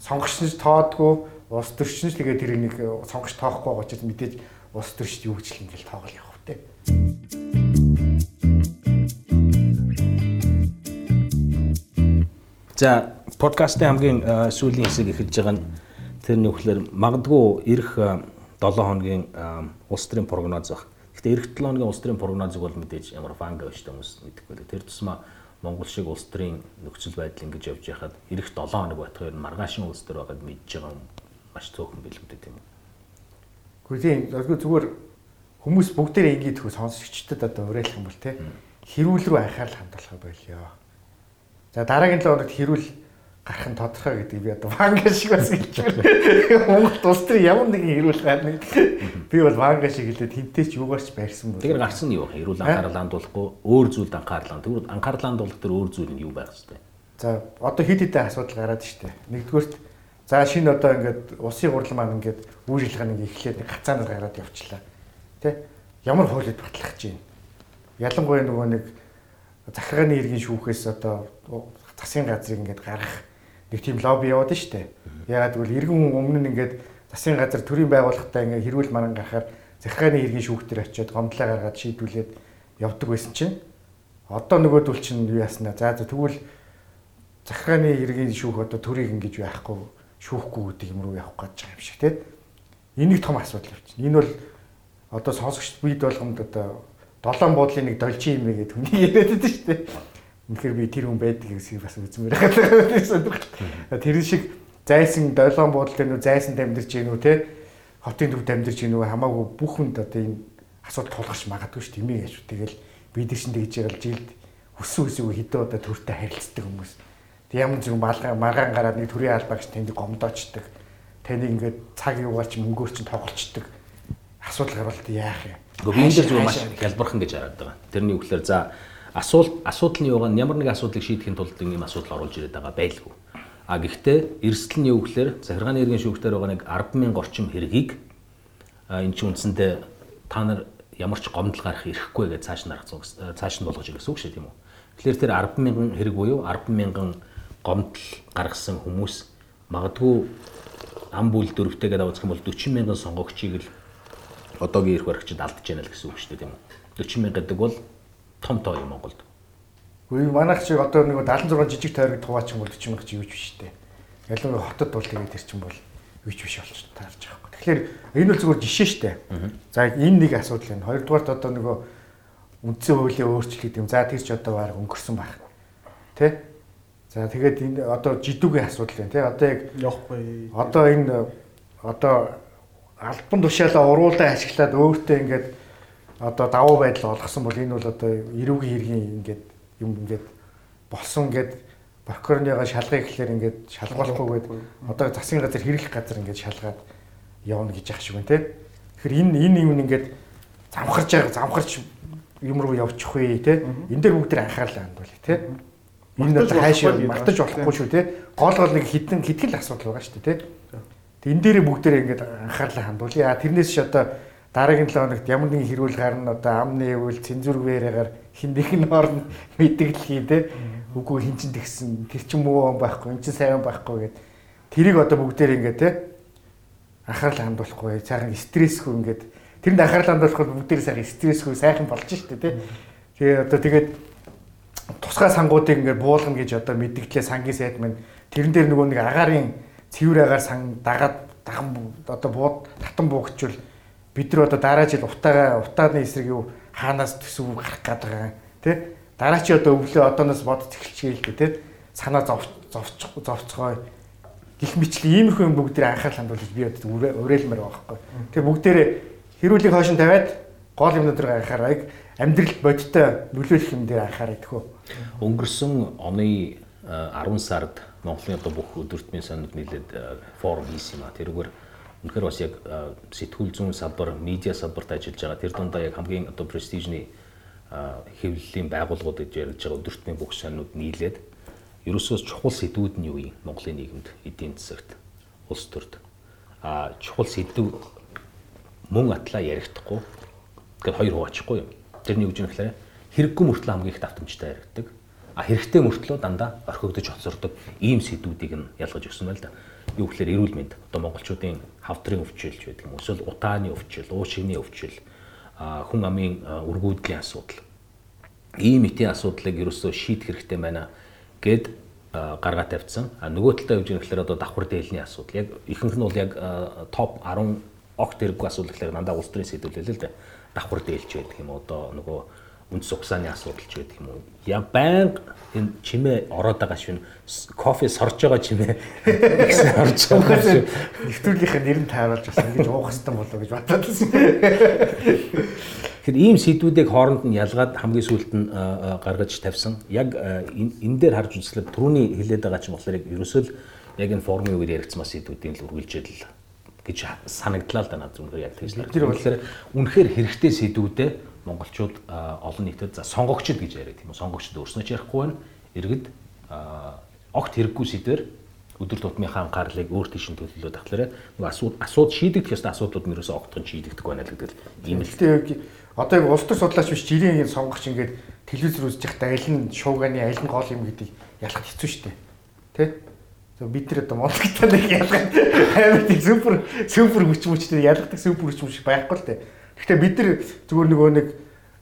сонгогч нь тоодгүй улс төрч нь ч тэгээд тэрийг нэг сонгогч тоохгүй байгаа учраас мэдээж улс төрчд юу гэж л ингээл тоогол явах вэ. За подкастын хамгийн э, сүүлийн хэсэг эхэлж байгаа нь тэр нөхлөр магадгүй эх 7 хоногийн э, улс төрийн прогноз баг. Гэхдээ эх 7 хоногийн улс төрийн прогнозыг бол мэдээж ямар фанга байж та хүмүүс мэдэхгүй. Тэр тусмаа Монгол шиг улс төрийн нөхцөл байдал ингэж явж байхад эх 7 хоног байтгаар маргаашин улс төр байгаад мэдж байгаа юм маш цөөхөн билгүүдэт юм. Гэхдээ тийм зүгээр хүмүүс бүгдээрээ ингэж тгөө сонсогчдод одоо уриалах юм бол те хэрүүл рүү анхаарал хандуулах байлаа. За дараагийн 7 хоногт хэрүүл гарах нь тодорхой гэдэг би одоо ванга шиг бас хэлж байна. Монгол улс төр ямар нэгэн хэрүүл гарна. Би бол ванга шиг хэлээд хинтээ ч юугаарч байрсан бол. Тэгэхээр гарсан нь юу вэ? Эрүүл анхаарал хандуулахгүй өөр зүйлд анхаарлаа. Тэгвэл анхаарал хандуулах төр өөр зүйл нь юу байх вэ? За одоо хид хидэн асуудал гараад штэ. Нэгдүгürt за шинэ одоо ингээд улсын гурал маань ингээд үйлчлэг нэг эхлээд гацаанаар гараад явчлаа. Тэ? Ямар хуулийг батлах гэж байна. Ялангуяа нөгөө нэг захиргааны иргэн шүүхээс одоо засгийн газрыг ингээд гаргах нэг тийм лобби яваад нь штэ. Ягаад гэвэл иргэн хүн өмнө нь ингээд засгийн газар төрийн байгууллагатай ингээд хэрүүл маран гарахаар захиргааны иргэн шүүх төр очиод гомдлоо гаргаад шийдвүлээд явдаг байсан чинь одоо нөгөөдөл чинь юу яснаа. За тэгвэл захиргааны иргэн шүүх одоо төрийг ингэж яахгүй шүүхгүй гэдэг юм руу явах гэж байгаа юм шиг тийм. Энийг том асуудал явчихна. Энэ бол одоо сонсогчд бид болгонд одоо долоон буудлын нэг должин юм гэдэг хүний яриад байдаг шүү дээ. Үнэхээр би тэр хүн байдаг гэсэн бас үзмээр байгаа. Тэр шиг зайсан долоон буудлын нүү зайсан амьдарч гин үү те хотын төвд амьдарч гин үү хамаагүй бүх хүнд одоо энэ асуудал тулгарч магадгүй шүү яаж үү. Тэгэл бид нар чинь тэгж яgal жилд өссөн өсөв хэдэн удаа төртөө харилцдаг хүмүүс. Тэг ямар юм малгай маргаан гараад нэг төрийн албаагч тэнд гомдоочдаг. Таны ингээд цаг юугаар ч мөнгөөр ч тоглолцдог. Асуудал гарвалт яах юм. Гэхдээ энэ дээр зүгээр маш хялбархан гэж хараад байгаа. Тэрний үгээр за асуулт асуудал нь юугаар ямар нэг асуудлыг шийдэхин тулд ийм асуудал оруулж ирээд байгаа байлгүй. А гэхдээ эрсдэл нь юу гэхээр захиргааны иргэн шүүхтэр байгаа нэг 100000 орчим хэргийг эн чинь үндсэндээ та нар ямар ч гомдол гарах ирэхгүй гэж цааш нарах цааш нь болгож ирсэн үг шүү тийм үү. Тэгэхээр тэр 100000 хэрэг буюу 100000 гомдол гаргасан хүмүүс магадгүй ам бүл дөрөвтэйгээ юм бол 40000 сонгогчийг л одоогийн эрх баригчид алдаж яана л гэсэн үг шүү дээ тийм үү. 40000 гэдэг бол том тоо юм Монголд. Үгүй манайх шиг одоо нэг 76 жижиг тойрог хуваачин бол 40 мянга ч юу ч биш дээ. Ялангуяа хотод бол тэгээд тэр чинь бол юу ч биш болж таарч байгаа байхгүй. Тэгэхээр энэ бол зүгээр жишээ шүү дээ. За энэ нэг асуудал энэ. Хоёрдугаарт одоо нөгөө үндсэн хуулийн өөрчлөлт юм. За тэр ч одоо баг өнгөрсөн байх. Тэ? За тэгээд энэ одоо жидүүгийн асуудал байна тий. Одоо яг явахгүй. Одоо энэ одоо альбан тушаалаа уруулаа ашиглаад өөртөө ингээд одоо давуу байдал олгосон бол энэ бол одоо эрүүгийн хэргийн ингээд юм ингээд болсон ингээд прокурорныгаа шалгах гэхлээр ингээд шалгуулахгүйгээд одоо засгийн газар хэрэглэх газар ингээд шалгаад явна гэж ах шиг байна те. Тэгэхээр энэ энэ юм ингээд замхарч замхарч юм руу явчих вэ те. Энэ дээр бүгд тэр анхаарлаа хандуулъя те. Энэ одоо хайшаа мартаж болохгүй шүү те. Гол гол нэг хідэн хитгэл асуудал байгаа шүү те. Энэ дээр бүгдээрээ ингээд анхаарлаа хандуулъя. Тэрнээс ч одоо дараагийн 7 хоногт ямар нэгэн хэрүүл гарна одоо амны өвөл цензурвэрээр хиндэх нь орно мэдээлэл хий те. Үгүй хин чин тэгсэн тэр чин муу байхгүй эн чин сайн байхгүй гэд. Тэрийг одоо бүгдээр ингээд те анхаарал хандуулахгүй цаахан стрессгүй ингээд. Тэрэнд анхаарал хандуулахгүй бүгдээр сайхан стрессгүй сайхан болж штэ тий. Тэгээ одоо тэгээд тусгай сангуудыг ингээд буулгана гэж одоо мэдгдлээ сангийн сайд маань тэрэн дээр нөгөө нэг агаарын цэвэр агаар сан дагаад дахан одоо бууд татан буугчвал бид нар одоо дараа жил утаагаа утааны эсрэг юу хаанаас төсөв гарах гээд байгаа тий. Дараа чи одоо өвлөө одооноос бодож эхэлчихээ л дээ тий. Санаа зовч зовчих зовцгоо гих мэтлэг иймэрхүү юм бүгдээ анхаарал хандуулж би одоо уриалмаар байгаа байхгүй. Тэгээ бүгдээрээ хэрүүлийг хойшин тавиад гол юмнуудыг анхаараа амьдрал бодиттой нөлөөлөх юм дээр анхаараа тэхөө. Өнгөрсөн оны 10 сард Монголын одоо бүх өдөртмийн сониуд нийлээд форум хийсэн юм а. Тэрүүгээр үнэхээр бас яг сэтгүүл зүүн салбар, медиа салбарт ажиллаж байгаа. Тэр дундаа яг хамгийн одоо престижний хэвлэлийн байгууллагууд гэж ярьж байгаа өдөртмийн бүх сониуд нийлээд ерөөсөө чухал сэдвүүд нь юу юм Монголын нийгэмд эдийн засагт улс төрд а чухал сэдв мөн атлаа ярихдахгүй гэхэд хоёр хуваачихгүй юм. Тэрний үгж нь гэхээр хэрэггүй мөртлөө хамгийн их давтамжтай яригддаг. А хэрэгтэй мөртлөө дандаа орхигдож хоцордог ийм сэдвүүдийг нь ялгаж өгсөн байл да. Юу гэхээр эрүүл мэнд одоо монголчуудын хавдрын өвчлөлч байдаг юм. Эсвэл утааны өвчл, уушигны өвчл, хүн амын өргүүдлийн асуудал. Ийм итийн асуудлыг ерөөсөө шийдэх хэрэгтэй байна гэд гаргаа тавьсан. А нөгөө талдаа юу гэхээр одоо давхар дээлний асуудал. Яг ихэнх нь бол яг топ 10 огт хэрэггүй асуудал гэхээр дандаа улс төрийн сэдвэл л дээ. Давхар дээлч байдаг юм одоо нөгөө үндэс ухсааны асуудал ч байдаг юм уу. Я байнга энэ чимээ ороод байгаа шин кофе сорж байгаа чимээ гэсэн орж байгаа шин. Нэвтрүүлгийнхээ нэр нь тааруулж бас ингэж уух хэстэн болоо гэж бодоод байсан. Тэгэхээр ийм сэдвүүдийг хооронд нь ялгаад хамгийн сүүлд нь гаргаж тавьсан. Яг энэ дээр харж үзлээ түрүүний хэлээд байгаа ч болохоор яг ерөөсөө л яг энэ формын үгээр яригдсан сэдвүүдийн л үргэлжлэл гэж санагдлаа л да надад үнэхээр яг тэгж. Тэр болохоор үнэхээр хэрэгтэй сэдвүүдээ монголчууд олон нийтэд за сонгогчд гэж яриад тийм үү. Сонгогчд өөрснөө ч ярихгүй байна. Иргэд огт хэрэггүй сэдвэр өдөр тутмынхаа анхаарлыг өөр тийш төлөвлөлөө тахлаарэ нөгөө асууд асууд шийдэгдэх ёстой асуудлууд нь ерөөсөө огтхон шийдэгдэх байна л гэдэг ийм л. Гэтэ одоо яг улс төр судлаач биш жирийн сонгогч ингээд телевизээр аль нь шууганы аль нь гол юм гэдгийг ялах хэцүү шттэ. Тэ? За бид нар одоо Монголд нэг ялгаад амар тийм супер супер хүч мөчтэй ялгадаг супер хүч мөч байхгүй л тэ. Гэхдээ бид нар зүгээр нөгөө нэг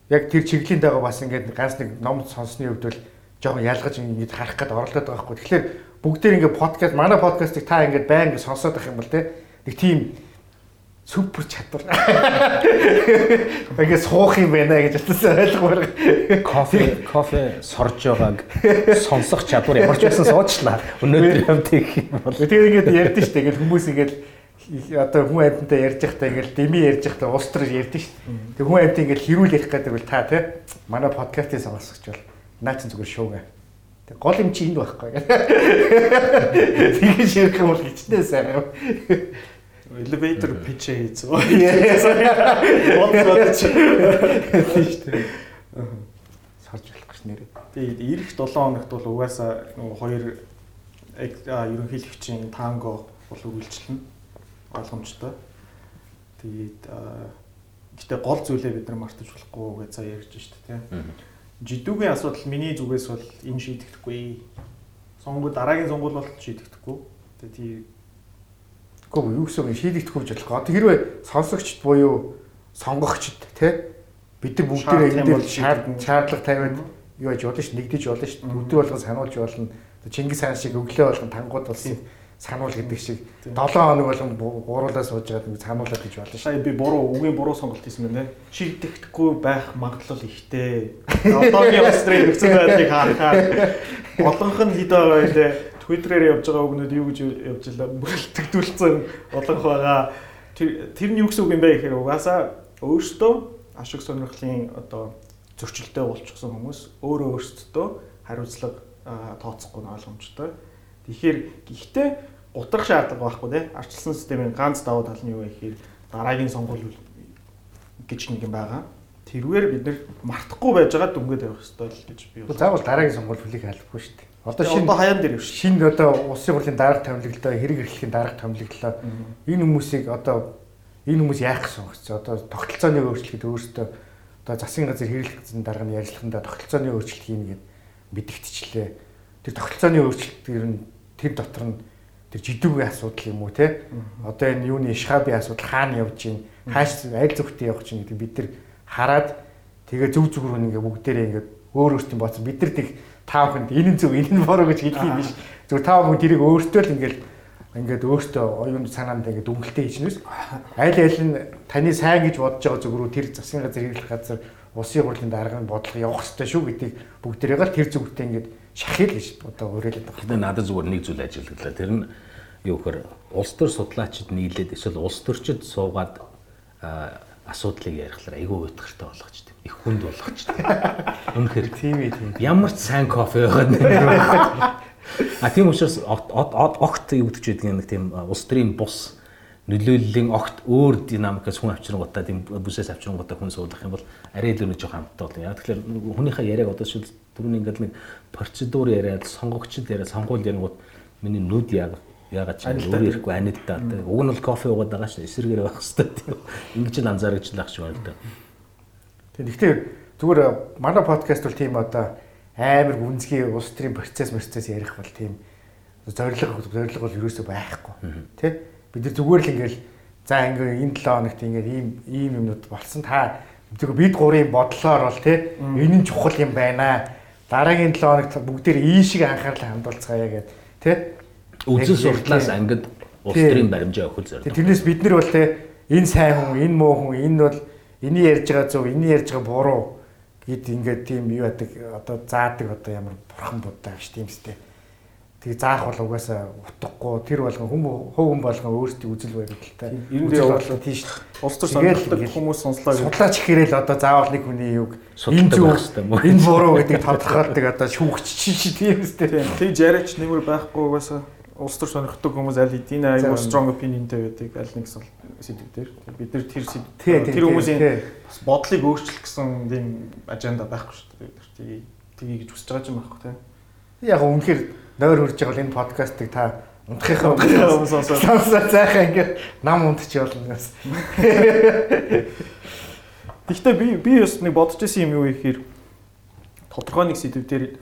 яг тэр чиглэлийн дагаа бас ингээд ганц нэг ном сонссны хувьд бол жоохон ялгаж ингэж харах гээд оролдоод байгаа байхгүй. Тэгэхээр бүгдээр ингээд подкаст манай подкастыг та ингээд байн ингээд сонсоод байх юм бол тэ нэг тийм супер чадвар. Ингээ суух юм байна гэж бодсон ойлгомоор. Кофе, кофе сорж байгааг сонсох чадвар ямар ч байсан суучлаа. Өнөөдөр явд их юм бол. Тэгээ ингээд ярьдэн штэ. Ингээл хүмүүс ингээд одоо хүн амьтантай ярьж байхдаа ингээл деми ярьж байхдаа улс төр ярьдэн штэ. Тэг хүн амьтан ингээл хэрүүл ярих гэдэг бол та тий манай подкастыг сонсогч бол наа чин зүгээр шуугаа. Тэг гол юм чи энд байхгүй. Тэгэж ярих юм бол хичнээн сайн юм elevator pitch хийсэн. Бодлоо чи. Шүү дээ. Сарж болох гэж нэрээ. Тэгээд ирэх 7 хоногт бол угаасаа нөгөө хоёр ерөнхийлөгчийн танго бол үргэлжлэнэ. Ойлгомжтой. Тэгээд гэтээ гол зүйлээ бид нар мартаж болохгүй гэж сая ярьж шүү дээ тийм. Жидүүгийн асуудал миний зүгээс бол энэ шийдэгдэхгүй. Сонгол дараагийн сонгуул бол шийдэгдэхгүй. Тэгээд тий Гэхдээ юу гэсэн юм шийдэгдэх хөвж болох. Одоо хэрвээ сонсогчд буюу сонгогчд те бид нар бүгдээрээ энэ дээр шаардлага тавиад юу яаж болно ш нэгдэж болно ш өдөр болгон сануулж болно. Чингис хаан шиг өглөө болгон тангууд болсон сануул гэдэг шиг 7 хоног болгон гуруулаа сууж байгаа нэг сануулаад гэж болно. Сая би буруу үгийн буруу сонголт хийсэн байна. Шийдэхгүй байх магадлал ихтэй. Одоогийн Австрийн нөхцөл байдлыг харахаар олонх нь хэд байгаа вэ? Twitter-ээр явж байгаа үгнүүд юу гэж явж илаа бүрэлдэгдүүлсэн олонх байгаа. Тэр нь юу гэсэн үг юм бэ гэхээр угаасаа өөртөө ашиг сонирхлын одоо зөрчилтэй болчихсон хүмүүс өөрөө өөрсдөө хариуцлага тооцохгүй нь ойлгомжтой. Тэгэхээр гэхдээ утрах шаардлага байхгүй тийм арчилсан системийн ганц давуу тал нь юу вэ гэхээр дараагийн сонгуул гэж нэг юм байгаа. Тэрвэр бид нэр мартахгүй байж байгаа дүнгээд явах хэрэгтэй л гэж би бол. Заавал дараагийн сонгуул хүлээх албагүй шүү дээ. Одоо шинэ одоо хаяан дээр шүү. Шинэ одоо улсын хурлын дарга томилогдлоо, хэрэг эрхлэхийн дарга томилогдлоо. Энэ хүмүүсийг одоо энэ хүмүүс яах гэсэн вэ? Одоо тогтолцооны өөрчлөлт өөрөөсөө одоо засгийн газар хэрэглэх дарга нь ярилцлаганда тогтолцооны өөрчлөлт хийнэ гэдэг мэдгдчихлээ. Тэр тогтолцооны өөрчлөлт ер нь тэр дотор нь тэр жидүүгийн асуудал юм уу те? Одоо энэ юуны шхабын асуудал хаана явж гин хааш аль зүгтээ явах чинь гэдэг бид нар хараад тэгээ зөв зөв рүү ингээ бүгдээрээ ингээ өөр өөртөө бооцсон бид нар тэг тав хүнд энэ зөв энэ бороо гэж хэлэх юм биш. Зөв тав хүн тэрийг өөртөө л ингээл ингээд өөртөө оюун санаанд ингээд дүнгэлтээ хийчихнээс аль аль нь таны сайн гэж бодож байгаа зүг рүү тэр засгийн газар хэрэглэх газар улсын хурлын дарганы бодлого явах хэрэгтэй шүү гэдгийг бүгдээрээ л тэр зүгтээ ингээд шахил гэж одоо уриалаад байгаа. Тэгээд надад зүгээр нэг зүйл ажиллаглаа. Тэр нь юу гэхээр улс төр судлаачид нийлээд эсвэл улс төрчид суугаад асуудлыг ярихлаар айгүй уйтгартай болгочтой. Их хүнд болгочтой. Үнэхээр тийм ээ тийм. Ямар ч сайн кофе байгаад. А тийм учраас огт юу гэдэг ч гэдэг нэг тийм улс төрийн бус нөлөөллийн огт өөр динамикаас хүн авчирнгуудаа тийм бүсээс авчирнгуудаа хүн суулгах юм бол арай илүү нэг жоохон хамттай болно. Яг тэгэхээр хүнийхээ яриаг одоо шил түрүүний ингээд нэг процедур яриад сонгогчд яриад сонгуул ярингууд миний нүд яг ягаад ч өөр ирэхгүй анидтаа. Уг нь бол кофе уугаад байгаа шүү. Эсрэгээр байх хэвээр тийм. Ингэж л анзаарч л ах шиг байна л да. Тэгэхээр зүгээр манай подкаст бол тийм одоо амар гүнзгий улс төрийн процесс процесс ярих бол тийм зориг зориг бол ерөөсөө байхгүй. Тэ? бид нар зүгээр л ингээл за ингээ энэ 7 хоногт ингээ ийм ийм юмнууд болсон та зөвхөн бид гурийн бодлоор бол тий энэ нь чухал юм байна. Дараагийн 7 хоногт бүгдээр ийшиг анхаарлаа хандуулцгаая гэдэг тий үзэл суртлаас ангид улс төрийн баримжаа өгөх зорилго. Тэрнээс бид нар бол тий энэ сайн хүн, энэ муу хүн, энэ бол энийг ярьж байгаа зөв, энийг ярьж байгаа буруу гэд ингээд тийм юу яадаг одоо заадаг одоо ямар бурхан будаа гэж тийм сте. Тэгээ заах бол угаасаа утгагүй тэр болгон хүм хөөгөн болгон өөрсдийн үзэл баримталтай. Ер нь бол тийш улс төр сонирхолтой хүмүүс сонслоо. Судлаач ихээрэл одоо заавал нэг хүний юг энэ зүг энэ буруу гэдэг тодорхойлдог одоо шүүгч чи тийм үстэй. Тэг жараач нэмэр байхгүй угаасаа улс төр сонирхдаг хүмүүс аль хэдийн аюу strong opinionтэй байдаг аль нэг сэдв дээр. Бид нар тэр тэр хүмүүсийн бас бодлыг өөрчлөх гэсэн тийм аженда байхгүй шүү дээ. Бид тгий гэж хүсэж байгаа юм байхгүй тийм. Яг үнэхээр нойр хурж байгаа бол энэ подкастыг та унтахынхаа өмнө сонсоод зайхаа ингээд нам унтчих болно гэсэн. Гэхдээ би би бас нэг бодож исэн юм юу гэхээр тодорхой нэг сэдв дээр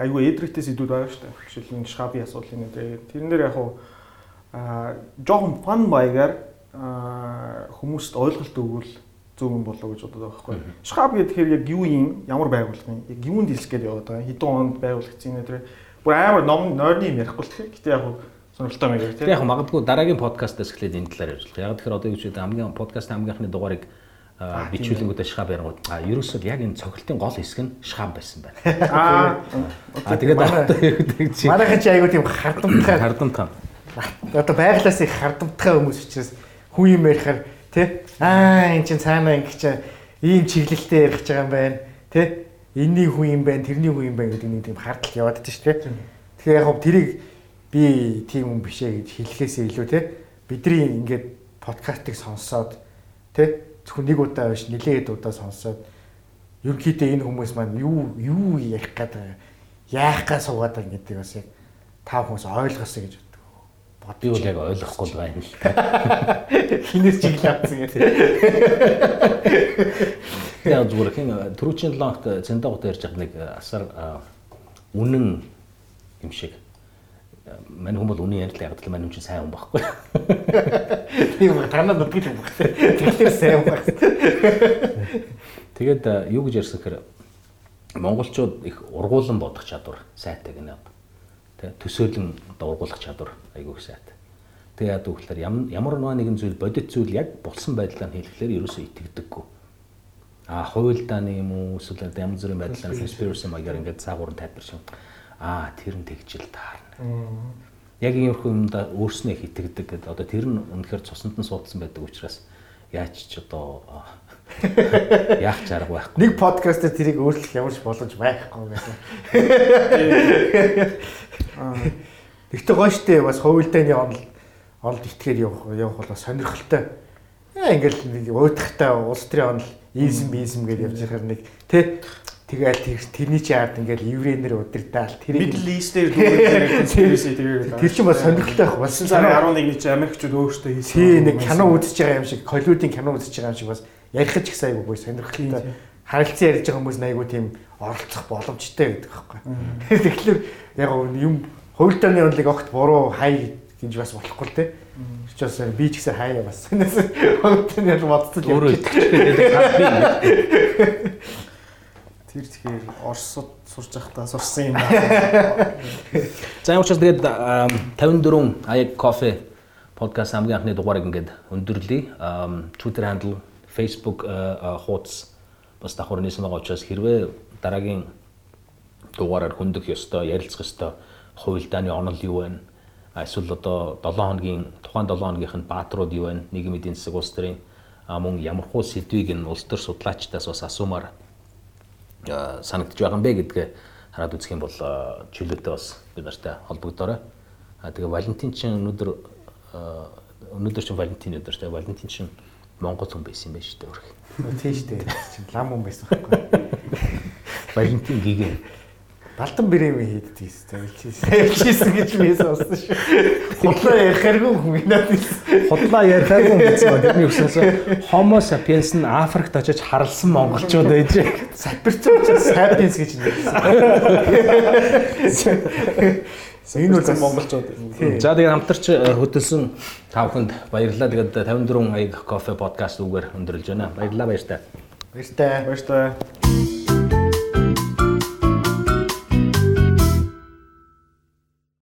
айгүй эдрэгтэй сэдвүүд байгаа шүү дээ. Жишээлбэл шхаби асуудлын дээр тэрэн дээр яг аа жоохон фан маягаар хүмүүст ойлголт өгвөл зөв юм болоо гэж бодод байгаа байхгүй. Шхаб гэхээр яг юу юм, ямар байгууллага юм, яг юунд хэлэх гээд яваад байгаа. Хэдэн онд байгуулагдсан энэ дээр Бүр амар ном нойрны юм ярихгүй л тийм. Гэтэ яг сонирхолтой маягаар тийм. Яг магадгүй дараагийн подкастаас эхлээд энэ талаар байна. Яг тэгэхээр одоо юу ч гэдэг хамгийн подкаст хамгийн анхны дугаарыг бичүүлэнгүүтээ шхаб ярангууд а ерөөсөө яг энэ цогцлтын гол хэсэг нь шхаб байсан байна. Аа. А тэгээд одоо ярьдаг чи. Манайхан чи айгуу тийм хардамтгай хардамтгай. Одоо байглаас их хардамтгай хүмүүс учраас хүн юм ярихаар тий аа эн чин цаана ингэ чи ийм чиглэлтэй ярих гэж байгаа юм байна тий энэний хүн юм байна, тэрний хүн юм байна гэдэг нэг тийм хардтал яваад байдаг шүү дээ. Тэгэхээр яг тэрийг би тийм хүн бишээ гэж хэлэхээсээ илүү те бидний ингээд подкастыг сонсоод те зөвхөн нэг удаа биш нэлээд удаа сонсоод ерөнхийдөө энэ хүмүүс маань юу юу ярих гэдэг яах га суугаад байгаа гэдэг бас яг та хүмүүс ойлгосоо гэж бодъё бол яг ойлгохгүй байна л та. Хинээс чиглэл авсан гэдэг. Яг зүгээр хин түрүүчийн лонгт цэндагт ярьж байгаа нэг асар үнэн юм шиг. Мань хүмүүс үнэн ярьлаа яг л мань хүн чинь сайн хүн байхгүй. Тийм танаа нүдгэл юм байна. Тэгэхээр сайн хүн байх. Тэгээд юу гэж ярьсан гэхээр монголчууд их ургуулan бодох чадвар сайтай гэнэ. Тэ төсөөлөн ургуулах чадвар айгүй сайтай. Тэгээ яа гэвэл ямар ямар нэгэн зүйл бодит зүйл яг болсон байдлаар хэлэхлээр ерөөсөө итгэдэггүй. А хуйлдааны юм уу эсвэл янз бүрийн байдлаар conspiracy маягаар ингээд цаагуурн тайлбар шин. Аа тэр нь тэгжил таарна. Яг иймэрхүү юмда өөрснөө их итгэдэг гэдэг. Одоо тэр нь үнэхээр цуснд нь суудсан байдаг учраас яаж ч одоо яах ч арга байхгүй. Нэг подкаст дээр тэрийг өөрчлөх ямар ч боломж байхгүй гэсэн. Тэгтээ гоё штэ бас хувилдааны онол онол итгээр явах явах бол сонирхолтой. Яа ингээл нэг уйдахтай улс төрийн онол ийзм бийзм гэж явж байхаар нэг тэ Тэгэл тэр тэрний чи ард ингээл еврейнэр удирдаал тэр Middle East-ээр conspiracy тэгээд тэр чинь бас сонирхолтой байх. Болсон сарын 11-ний чи Америкчууд өөрсдөө хийсэн. Тий нэг кино үзэж байгаа юм шиг, Холливуудын кино үзэж байгаа юм шиг бас ярих ч ихсэн айгүй гоё сонирхолтой. Харилцан ярьж байгаа хүмүүс айгүй тийм оролцох боломжтой гэдэг байхгүй. Тэгэхээр яг юм хувилдааны онлыг огт буруу хай гэж бас болохгүй л те. Чи бас би ч гэсэн хаяа бас. Хувилдааны онл бодцол өөрөө итгэж Тэр тэгэхээр Оросд сурж байхдаа сурсан юм байна. За учраас тэгээд 54 аяг кофе подкаст хамгийн анхны дугаарыг ингээд өндөрлөе. Twitter handle, Facebook хуудас бас давхар нээсэн байгаа учраас хэрвээ дараагийн дугаараар хөндөх ёстой, ярилцах ёстой хувилдааны онол юу вэ? Эсвэл одоо 7 хоногийн тухайн 7 хоногийнх нь баатрууд юу вэ? Нийгмийн эдийн засаг улс төрийн мөн ямархуу сэдвийг нь улс төр судлаачдаас бас асуумаар санагдаж байгаа юм бэ гэдгээ хараад үзэх юм бол чөлөөтэй бас бид нартай холбогдоорой. А тэгээ Валентин чинь өнөөдөр өнөөдөр чинь Валентин өдөр тэгээ Валентин чинь Монгол хүн байсан юм байна шүү дээ өөрх. Тийм шүү дээ. Лам хүн байсан байхгүй. Валентин гигэ Балтан брэм хийддэг юм. Хэлчихсэн гэж би сонссон шүү. Худлаа ярихааргүй хүн надад. Худлаа ярихааргүй гэсэн. Тэрний өсөөс Homo sapiens нь Африкт очиж харалсан монголчууд байж. Сапирцсан sapiens гэж нэрсэн. Энэ үл монголчууд. За тэгээд хамтарч э, хөдөлсөн та бүхэнд баярлалаа. Тэгээд 54 аяг кофе подкаст үгээр өндөрлж байна. Баярлалаа баяртай. Баяртай. Баяртай.